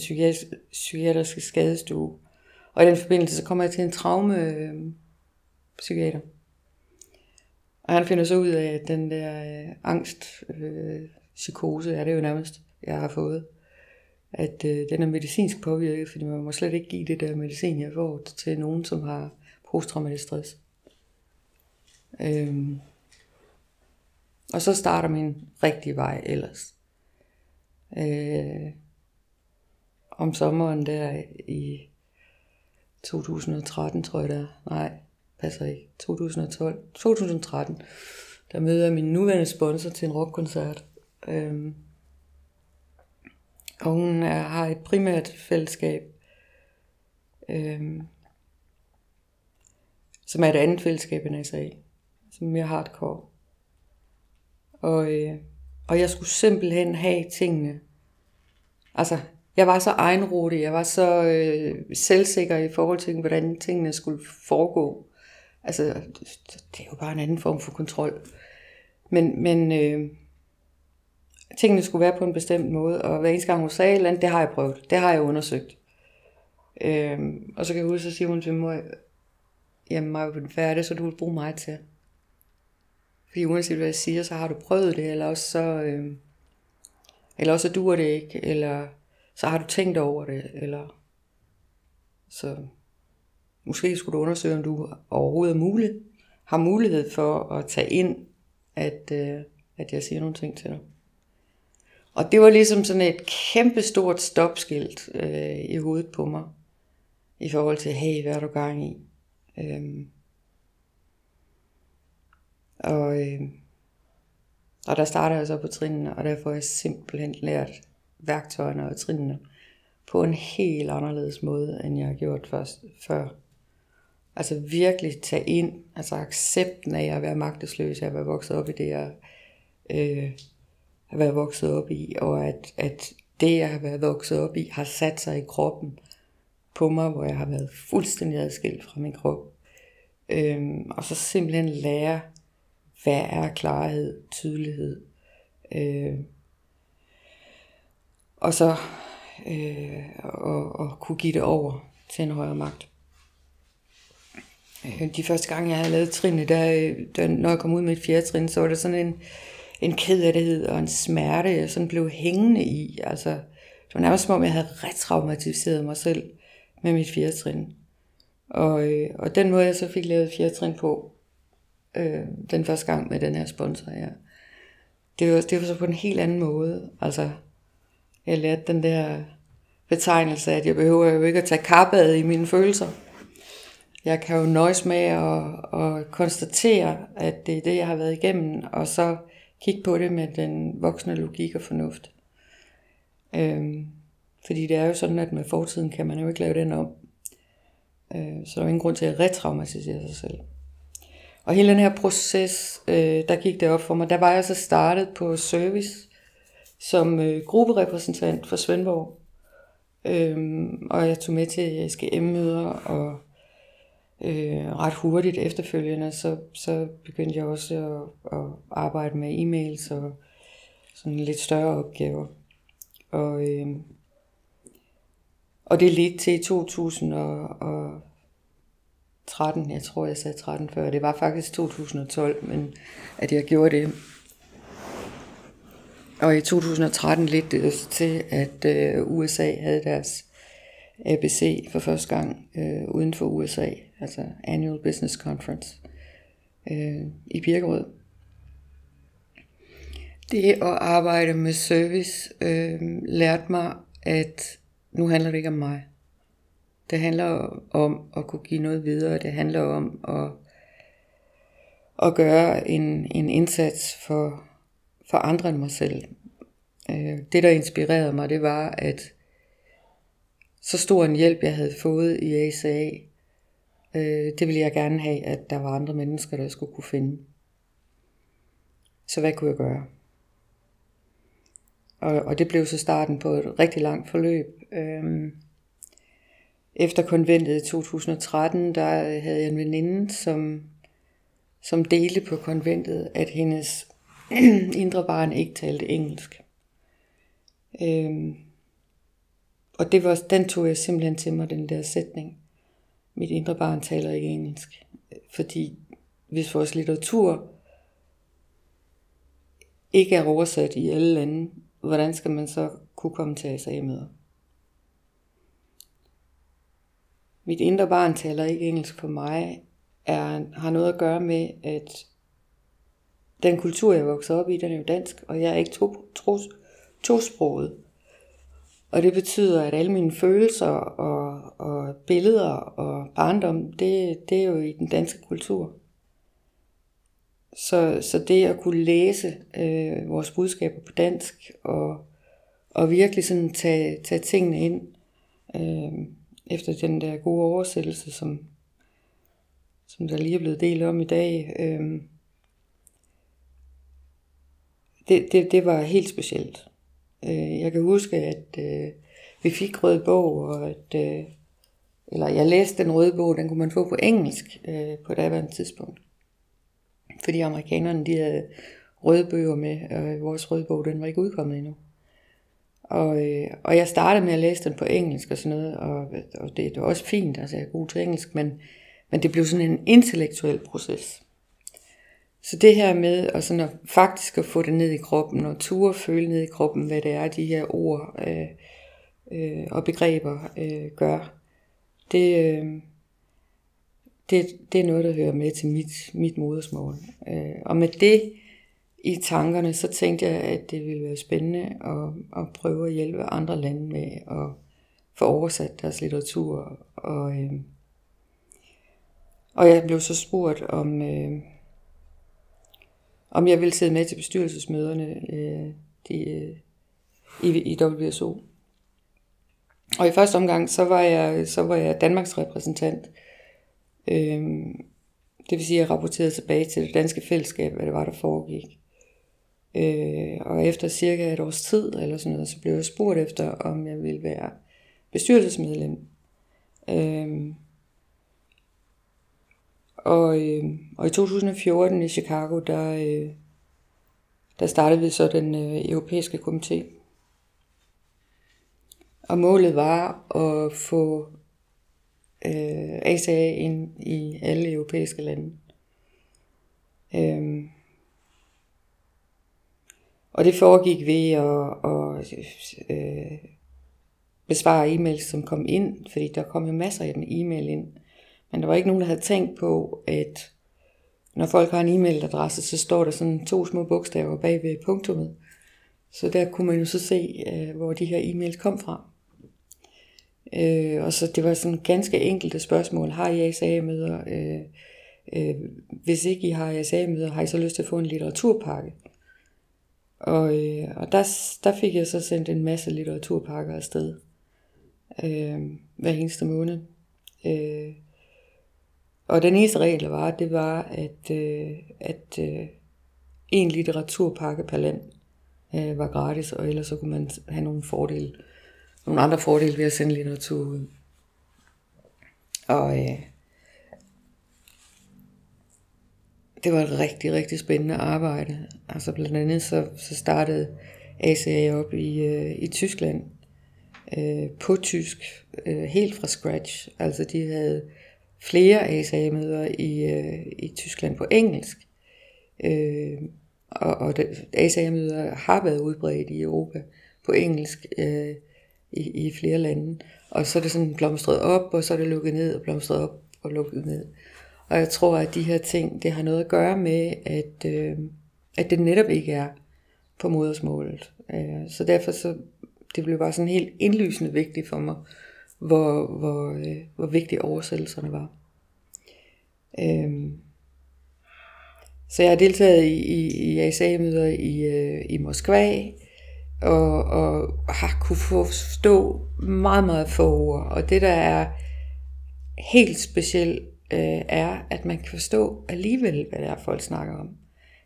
S2: psykiatriske skadestue. Og i den forbindelse så kommer jeg til en traume øh, psykiater. Og han finder så ud af, at den der øh, angst, øh, psykose, er det jo nærmest, jeg har fået, at øh, den er medicinsk påvirket, fordi man må slet ikke give det der medicin, jeg får til nogen, som har posttraumatisk stress. Øhm. Og så starter min rigtige vej ellers. Øh, om sommeren der i 2013, tror jeg der. Nej, passer ikke, 2012, 2013, der møder jeg min nuværende sponsor til en rockkoncert. Øhm, og hun er, har et primært fællesskab, øhm, som er et andet fællesskab end SA, som mere hardcore. Og, øh, og jeg skulle simpelthen have tingene. Altså, jeg var så egenrådig, jeg var så øh, selvsikker i forhold til, hvordan tingene skulle foregå. Altså, det er jo bare en anden form for kontrol. Men, men øh, tingene skulle være på en bestemt måde, og hver eneste gang hun sagde eller andet, det har jeg prøvet, det har jeg undersøgt. Øh, og så kan jeg huske, så siger hun til mig, jamen mig hvad er det, så du vil bruge mig til? Fordi uanset hvad jeg siger, så har du prøvet det, eller også så, øh, eller også så duer det ikke, eller så har du tænkt over det, eller så Måske skulle du undersøge, om du overhovedet er mulig, har mulighed for at tage ind, at, øh, at jeg siger nogle ting til dig. Og det var ligesom sådan et kæmpe stort stopskilt øh, i hovedet på mig. i forhold til, hey, hvad er du gang i? Øhm, og, øh, og der starter jeg så på trinene, og der får jeg simpelthen lært værktøjerne og trinene på en helt anderledes måde, end jeg har gjort først, før. Altså virkelig tage ind, altså accepten af at være magtesløs, at være vokset op i det, jeg øh, har været vokset op i, og at, at det, jeg har været vokset op i, har sat sig i kroppen på mig, hvor jeg har været fuldstændig adskilt fra min krop. Øhm, og så simpelthen lære, hvad er klarhed, tydelighed. Øh, og så øh, og, og kunne give det over til en højere magt. Øh, de første gange, jeg havde lavet trinene, der, der, når jeg kom ud med et fjerde trin, så var det sådan en, en kederlighed og en smerte, jeg sådan blev hængende i. Altså, det var nærmest som om, jeg havde retraumatiseret mig selv med mit fjerde trin. Og, øh, og den måde, jeg så fik lavet fjerde trin på, øh, den første gang med den her sponsor her, det var, det var så på en helt anden måde. Altså, jeg lærte den der betegnelse, at jeg behøver jo ikke at tage kappet i mine følelser. Jeg kan jo nøjes med at, at konstatere, at det er det, jeg har været igennem, og så kigge på det med den voksne logik og fornuft. Øhm, fordi det er jo sådan, at med fortiden kan man jo ikke lave den om. Øh, så der er ingen grund til at retraumatisere sig selv. Og hele den her proces, øh, der gik det op for mig, der var jeg så startet på service som øh, grupperepræsentant for Svendborg. Øhm, og jeg tog med til SGM-møder, og øh, ret hurtigt efterfølgende, så, så begyndte jeg også at, at arbejde med e-mails og sådan lidt større opgaver. Og, øh, og det ledte til 2000 og 13, jeg tror jeg sagde 13 før, det var faktisk 2012, men at jeg gjorde det. Og i 2013 ledte det til, at øh, USA havde deres ABC for første gang øh, uden for USA, altså Annual Business Conference øh, i Birkerød. Det at arbejde med service øh, lærte mig, at nu handler det ikke om mig. Det handler om at kunne give noget videre. Det handler om at, at gøre en, en indsats for, for andre end mig selv. Øh, det, der inspirerede mig, det var, at så stor en hjælp, jeg havde fået i ASA, øh, det ville jeg gerne have, at der var andre mennesker, der skulle kunne finde. Så hvad kunne jeg gøre? Og, og det blev så starten på et rigtig langt forløb. Øhm, efter konventet i 2013, der havde jeg en veninde, som, som delte på konventet, at hendes indre barn ikke talte engelsk. Øhm, og det var, den tog jeg simpelthen til mig, den der sætning. Mit indre barn taler ikke engelsk. Fordi hvis vores litteratur ikke er oversat i alle lande, hvordan skal man så kunne komme til ASA-møder? Mit indre barn taler ikke engelsk for mig, er, har noget at gøre med, at den kultur, jeg voksede op i, den er jo dansk, og jeg er ikke to, to, tosproget. Og det betyder, at alle mine følelser og, og billeder og barndom, det, det er jo i den danske kultur. Så, så det at kunne læse øh, vores budskaber på dansk og, og virkelig sådan tage, tage tingene ind øh, efter den der gode oversættelse, som, som der lige er blevet delt om i dag, øh, det, det, det var helt specielt. Øh, jeg kan huske, at øh, vi fik rød bog, og at, øh, eller jeg læste den røde bog, den kunne man få på engelsk øh, på et andet tidspunkt. Fordi amerikanerne, de havde røde bøger med, og vores røde bog, den var ikke udkommet endnu. Og, øh, og jeg startede med at læse den på engelsk og sådan noget, og, og det, det var også fint, altså jeg er god til engelsk, men, men det blev sådan en intellektuel proces. Så det her med at, sådan at faktisk at få det ned i kroppen, og ture føle ned i kroppen, hvad det er, de her ord øh, øh, og begreber øh, gør, det, øh, det, det er noget, der hører med til mit, mit modersmål. Øh, og med det i tankerne, så tænkte jeg, at det ville være spændende at, at prøve at hjælpe andre lande med at få oversat deres litteratur. Og, øh, og jeg blev så spurgt om, øh, om jeg ville sidde med til bestyrelsesmøderne øh, de, øh, i, i WSO. Og i første omgang, så var jeg, så var jeg Danmarks repræsentant. Øh, det vil sige, at jeg rapporterede tilbage til det danske fællesskab, hvad det var, der foregik. Øh, og efter cirka et års tid, eller sådan noget, så blev jeg spurgt efter, om jeg ville være bestyrelsesmedlem. Øh, og, øh, og i 2014 i Chicago, der, øh, der startede vi så den øh, europæiske komité. Og målet var at få øh, ACA ind i alle europæiske lande. Øh, og det foregik ved at, at øh, besvare e-mails, som kom ind, fordi der kom jo masser af den e-mail ind. Men der var ikke nogen, der havde tænkt på, at når folk har en e-mailadresse, så står der sådan to små bogstaver bag ved punktummet. Så der kunne man jo så se, øh, hvor de her e-mails kom fra. Øh, og så det var sådan ganske enkelte spørgsmål. Har I ASA-møder? Øh, øh, hvis ikke I har ASA-møder, har I så lyst til at få en litteraturpakke? Og, øh, og der, der fik jeg så sendt en masse litteraturpakker afsted. Øh, hver eneste måned. Øh, og den eneste regel, var, det var, at, øh, at øh, en litteraturpakke per land øh, var gratis, og ellers så kunne man have nogle fordele, nogle andre fordele ved at sende litteratur ud. Og øh, det var et rigtig, rigtig spændende arbejde. Altså blandt andet så, så startede ACA op i, øh, i Tyskland øh, på tysk, øh, helt fra scratch. Altså de havde flere ASA-møder i, øh, i Tyskland på engelsk. Øh, og og ASA-møder har været udbredt i Europa på engelsk øh, i, i flere lande. Og så er det sådan blomstret op, og så er det lukket ned, og blomstret op og lukket ned. Og jeg tror, at de her ting, det har noget at gøre med, at, øh, at det netop ikke er på modersmålet. Øh, så derfor så, det blev bare sådan helt indlysende vigtigt for mig, hvor, hvor, øh, hvor vigtige oversættelserne var. Øh, så jeg har deltaget i, i, i ASA-møder i, øh, i Moskva, og, og har kunne forstå meget, meget få ord. Og det, der er helt specielt øh, er, at man kan forstå alligevel, hvad det er, folk snakker om.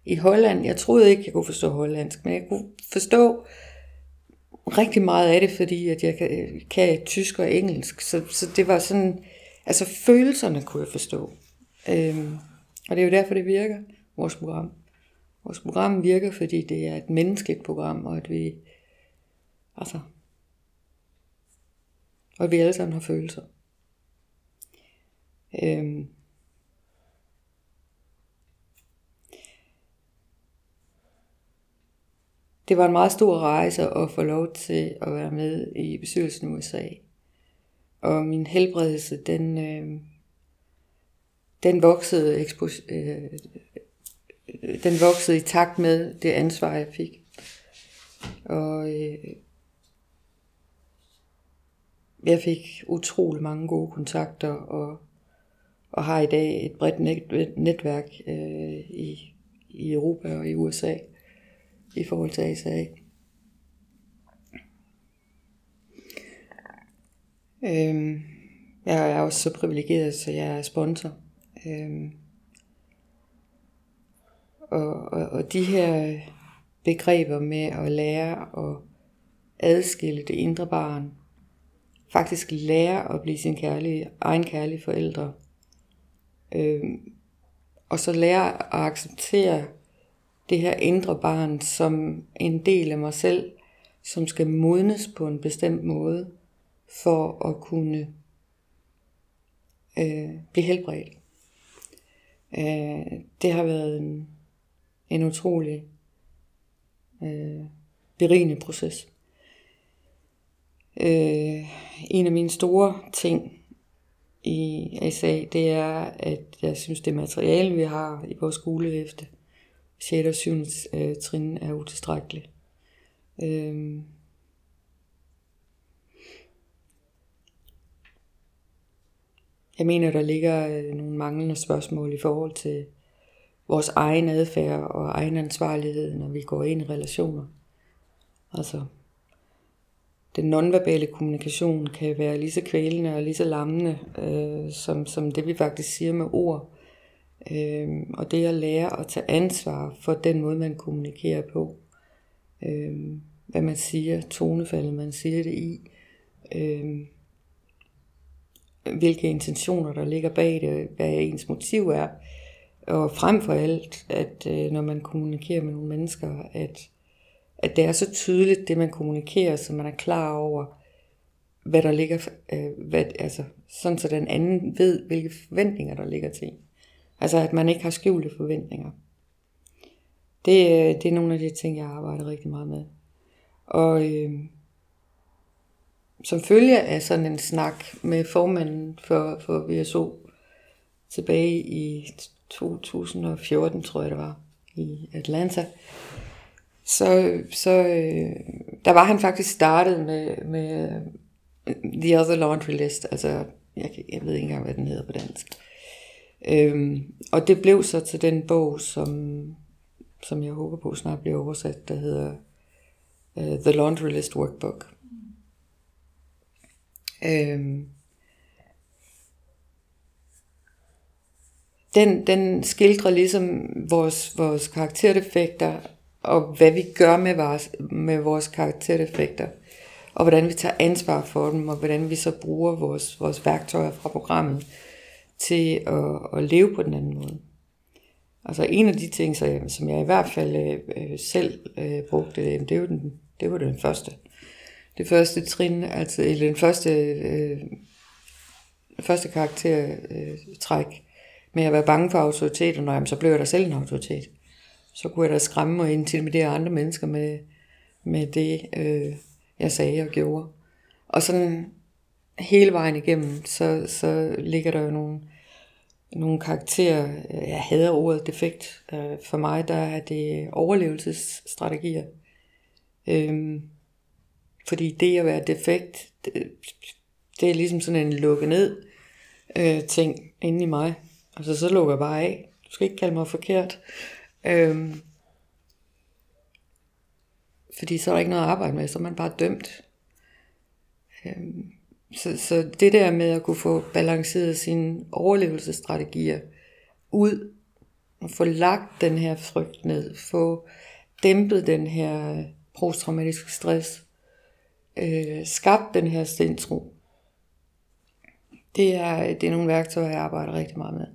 S2: I Holland, jeg troede ikke, jeg kunne forstå hollandsk, men jeg kunne forstå rigtig meget af det, fordi at jeg kan, kan tysk og engelsk. Så, så det var sådan, altså følelserne kunne jeg forstå. Øhm, og det er jo derfor, det virker, vores program. Vores program virker, fordi det er et menneskeligt program, og at vi, altså, og at vi alle sammen har følelser. Øhm. Det var en meget stor rejse at få lov til at være med i bestyrelsen i USA. Og min helbredelse, den, øh, den voksede, ekspos- øh, den voksede i takt med det ansvar, jeg fik. Og øh, jeg fik utrolig mange gode kontakter, og og har i dag et bredt net, netværk øh, i, i Europa og i USA i forhold til ASA. Øhm, jeg er også så privilegeret, så jeg er sponsor. Øhm, og, og, og de her begreber med at lære at adskille det indre barn, faktisk lære at blive sin kærlige, egen kærlige forældre, Øh, og så lære at acceptere det her indre barn som en del af mig selv, som skal modnes på en bestemt måde, for at kunne øh, blive helbredt. Øh, det har været en, en utrolig øh, berigende proces. Øh, en af mine store ting i SA, det er, at jeg synes, det materiale, vi har i vores skolehæfte, 6. og 7. Øh, trin, er utilstrækkeligt. Øhm. Jeg mener, der ligger øh, nogle manglende spørgsmål i forhold til vores egen adfærd og egen ansvarlighed, når vi går ind i relationer. Altså, den nonverbale kommunikation kan være lige så kvælende og lige så lammende, øh, som, som det vi faktisk siger med ord. Øh, og det at lære at tage ansvar for den måde, man kommunikerer på. Øh, hvad man siger, tonefaldet, man siger det i. Øh, hvilke intentioner, der ligger bag det, hvad ens motiv er. Og frem for alt, at øh, når man kommunikerer med nogle mennesker, at at det er så tydeligt, det man kommunikerer, så man er klar over, hvad der ligger, øh, hvad, altså, sådan så den anden ved, hvilke forventninger der ligger til. Altså at man ikke har skjulte forventninger. Det, øh, det er nogle af de ting, jeg arbejder rigtig meget med. Og øh, som følge af sådan en snak med formanden for, for VSO tilbage i 2014, tror jeg det var, i Atlanta, så, så øh, der var han faktisk startet med, med øh, The Other Laundry List, altså jeg, jeg ved ikke engang, hvad den hedder på dansk. Øhm, og det blev så til den bog, som, som jeg håber på snart bliver oversat, der hedder uh, The Laundry List Workbook. Øhm, den, den skildrer ligesom vores, vores karakterdefekter og hvad vi gør med vores, med vores karaktereffekter, og hvordan vi tager ansvar for dem, og hvordan vi så bruger vores, vores værktøjer fra programmet til at, at leve på den anden måde. Altså en af de ting, som jeg i hvert fald øh, øh selv øh, brugte, øh, det, var den, det var den første. Det første trin, altså eller den første, øh, første karaktertræk øh, med at være bange for autoritet, og når jamen, så blev jeg da selv en autoritet så kunne jeg da skræmme og intimidere andre mennesker med, med det, øh, jeg sagde og gjorde. Og sådan hele vejen igennem, så, så ligger der jo nogle, nogle karakterer. Jeg hader ordet defekt. Øh, for mig der er det overlevelsesstrategier. Øhm, fordi det at være defekt, det, det er ligesom sådan en lukke ned øh, ting inde i mig. Altså så lukker jeg bare af. Du skal ikke kalde mig forkert. Øhm, fordi så er der ikke noget at arbejde med, så er man bare dømt. Øhm, så, så det der med at kunne få balanceret sine overlevelsesstrategier ud, og få lagt den her frygt ned, få dæmpet den her posttraumatiske stress, øh, skabt den her sindsro, det er, det er nogle værktøjer, jeg arbejder rigtig meget med.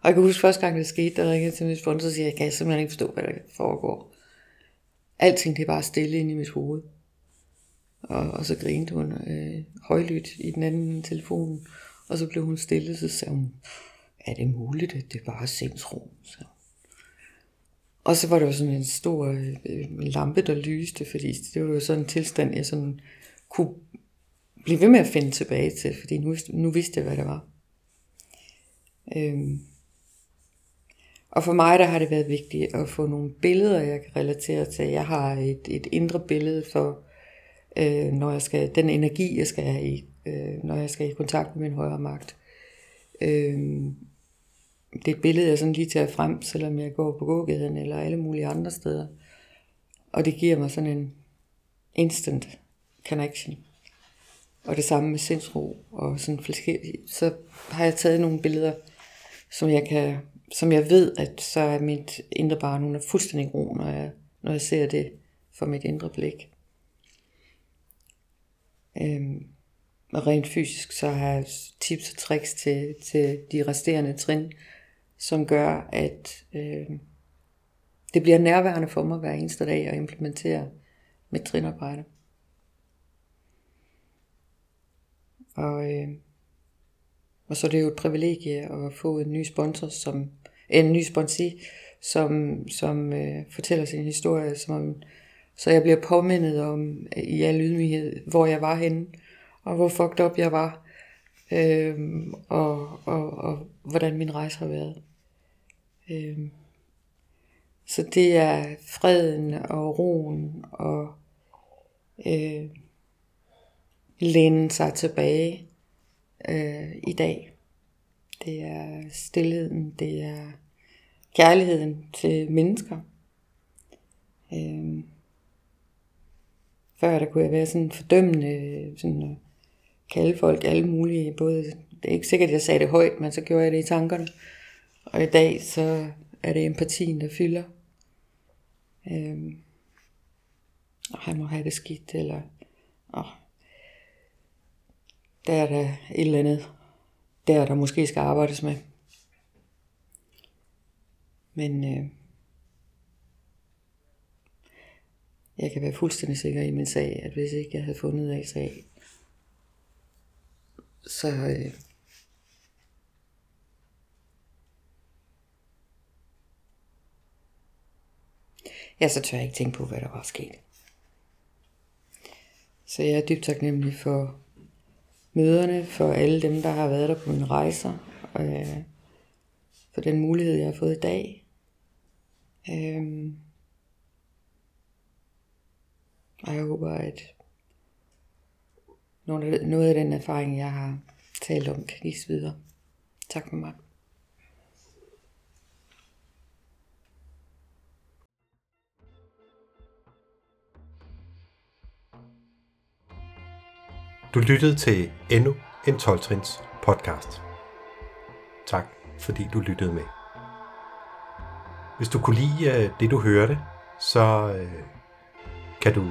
S2: Og jeg kan huske første gang, det skete, der ringede til min sponsor og siger, jeg kan simpelthen ikke forstå, hvad der foregår. Alting det er bare stille inde i mit hoved. Og, og så grinte hun øh, højlydt i den anden telefon. Og så blev hun stille, så sagde hun, er det muligt, at det bare er sindsro? Så. Og så var der jo sådan en stor øh, lampe, der lyste, fordi det var jo sådan en tilstand, jeg sådan kunne blive ved med at finde tilbage til, fordi nu, nu vidste jeg, hvad det var. Øhm, og for mig der har det været vigtigt at få nogle billeder, jeg kan relatere til. Jeg har et, et indre billede for, øh, når jeg skal, den energi, jeg skal have i, øh, når jeg skal i kontakt med min højere magt. Øh, det er et billede, jeg sådan lige tager frem, selvom jeg går på gågaden eller alle mulige andre steder. Og det giver mig sådan en instant connection. Og det samme med sindsro og sådan Så har jeg taget nogle billeder, som jeg kan som jeg ved, at så er mit indre barn, hun er fuldstændig ro, når jeg, når jeg ser det for mit indre blik. Øhm, og rent fysisk, så har jeg tips og tricks til, til de resterende trin, som gør, at øh, det bliver nærværende for mig hver eneste dag at implementere mit trinarbejde. Og øh, og så er det jo et privilegie at få en ny sponsor, som, en ny sponsi, som, som øh, fortæller sin historie, som, så jeg bliver påmindet om øh, i al ydmyghed, hvor jeg var henne, og hvor fucked up jeg var, øh, og, og, og hvordan min rejse har været. Øh, så det er freden og roen og øh, læne sig tilbage øh, i dag. Det er stillheden, det er kærligheden til mennesker. Øh, før der kunne jeg være sådan fordømmende, sådan at kalde folk alle mulige, både, det er ikke sikkert, at jeg sagde det højt, men så gjorde jeg det i tankerne. Og i dag, så er det empatien, der fylder. Øh, og han må have det skidt, eller åh, der er der et eller andet, der der måske skal arbejdes med. Men øh, jeg kan være fuldstændig sikker i min sag, at hvis ikke jeg havde fundet af sag, så øh, ja, så tør jeg ikke tænke på, hvad der var sket. Så jeg er dybt taknemmelig for møderne, for alle dem, der har været der på mine rejser, og øh, for den mulighed, jeg har fået i dag. Øh, og jeg håber, at noget af den erfaring, jeg har talt om, kan gives videre. Tak for mig.
S1: Du lyttede til endnu en 12-trins podcast. Tak, fordi du lyttede med. Hvis du kunne lide øh, det, du hørte, så øh, kan du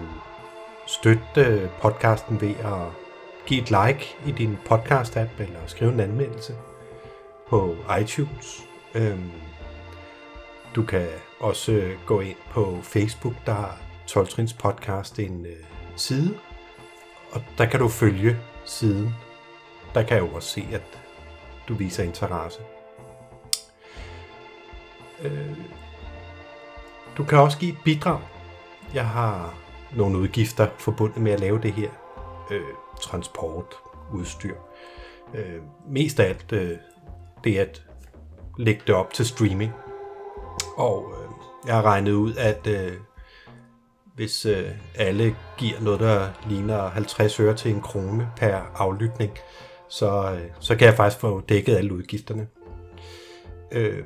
S1: støtte øh, podcasten ved at give et like i din podcast-app eller skrive en anmeldelse på iTunes. Øhm, du kan også gå ind på Facebook, der har 12 Trins podcast en side, og der kan du følge siden. Der kan jeg jo også se, at du viser interesse. Øh, du kan også give et bidrag. Jeg har nogle udgifter forbundet med at lave det her. Øh, transport, udstyr. Øh, mest af alt øh, det at lægge det op til streaming. Og øh, jeg har regnet ud, at øh, hvis øh, alle giver noget, der ligner 50 øre til en krone per aflytning, så, øh, så kan jeg faktisk få dækket alle udgifterne. Øh,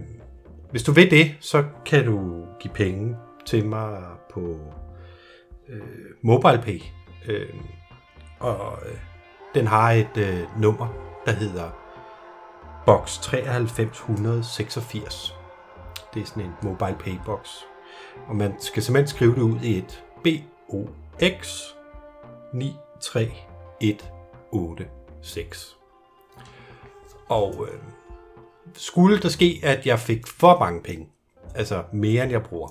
S1: hvis du vil det, så kan du give penge til mig på øh, MobilePay. Øh, og øh, den har et øh, nummer, der hedder box 9386. Det er sådan en MobilePay box. Og man skal simpelthen skrive det ud i et BOX 93186. Og øh, skulle der ske, at jeg fik for mange penge, altså mere end jeg bruger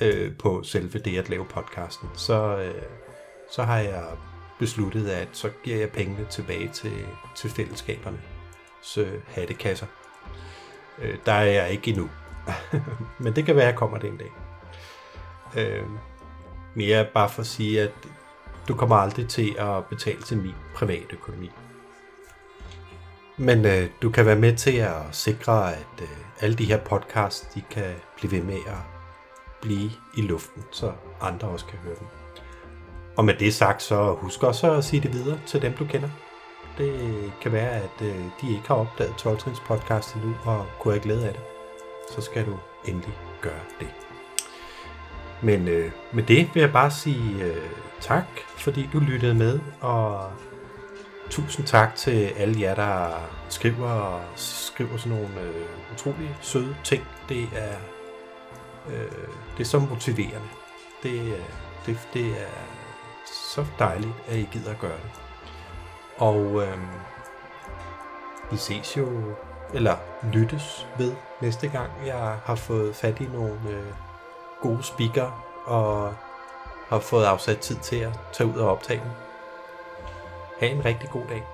S1: øh, på selve det at lave podcasten, så, øh, så har jeg besluttet, at så giver jeg pengene tilbage til, til fællesskaberne. Så hattekasser. Øh, der er jeg ikke endnu. Men det kan være, at jeg kommer det en dag. Øh, mere bare for at sige, at du kommer aldrig til at betale til min private økonomi. Men øh, du kan være med til at sikre, at øh, alle de her podcasts, de kan blive ved med at blive i luften, så andre også kan høre dem. Og med det sagt, så husk også at sige det videre til dem, du kender. Det kan være, at øh, de ikke har opdaget 12 podcast endnu og kunne have glæde af det. Så skal du endelig gøre det. Men øh, med det vil jeg bare sige øh, tak, fordi du lyttede med, og tusind tak til alle jer, der skriver, skriver sådan nogle øh, utrolig søde ting. Det er, øh, det er så motiverende. Det, øh, det, det er så dejligt, at I gider at gøre det. Og øh, vi ses jo, eller lyttes ved næste gang, jeg har fået fat i nogle øh, gode speaker og har fået afsat tid til at tage ud og optage den. Ha' en rigtig god dag.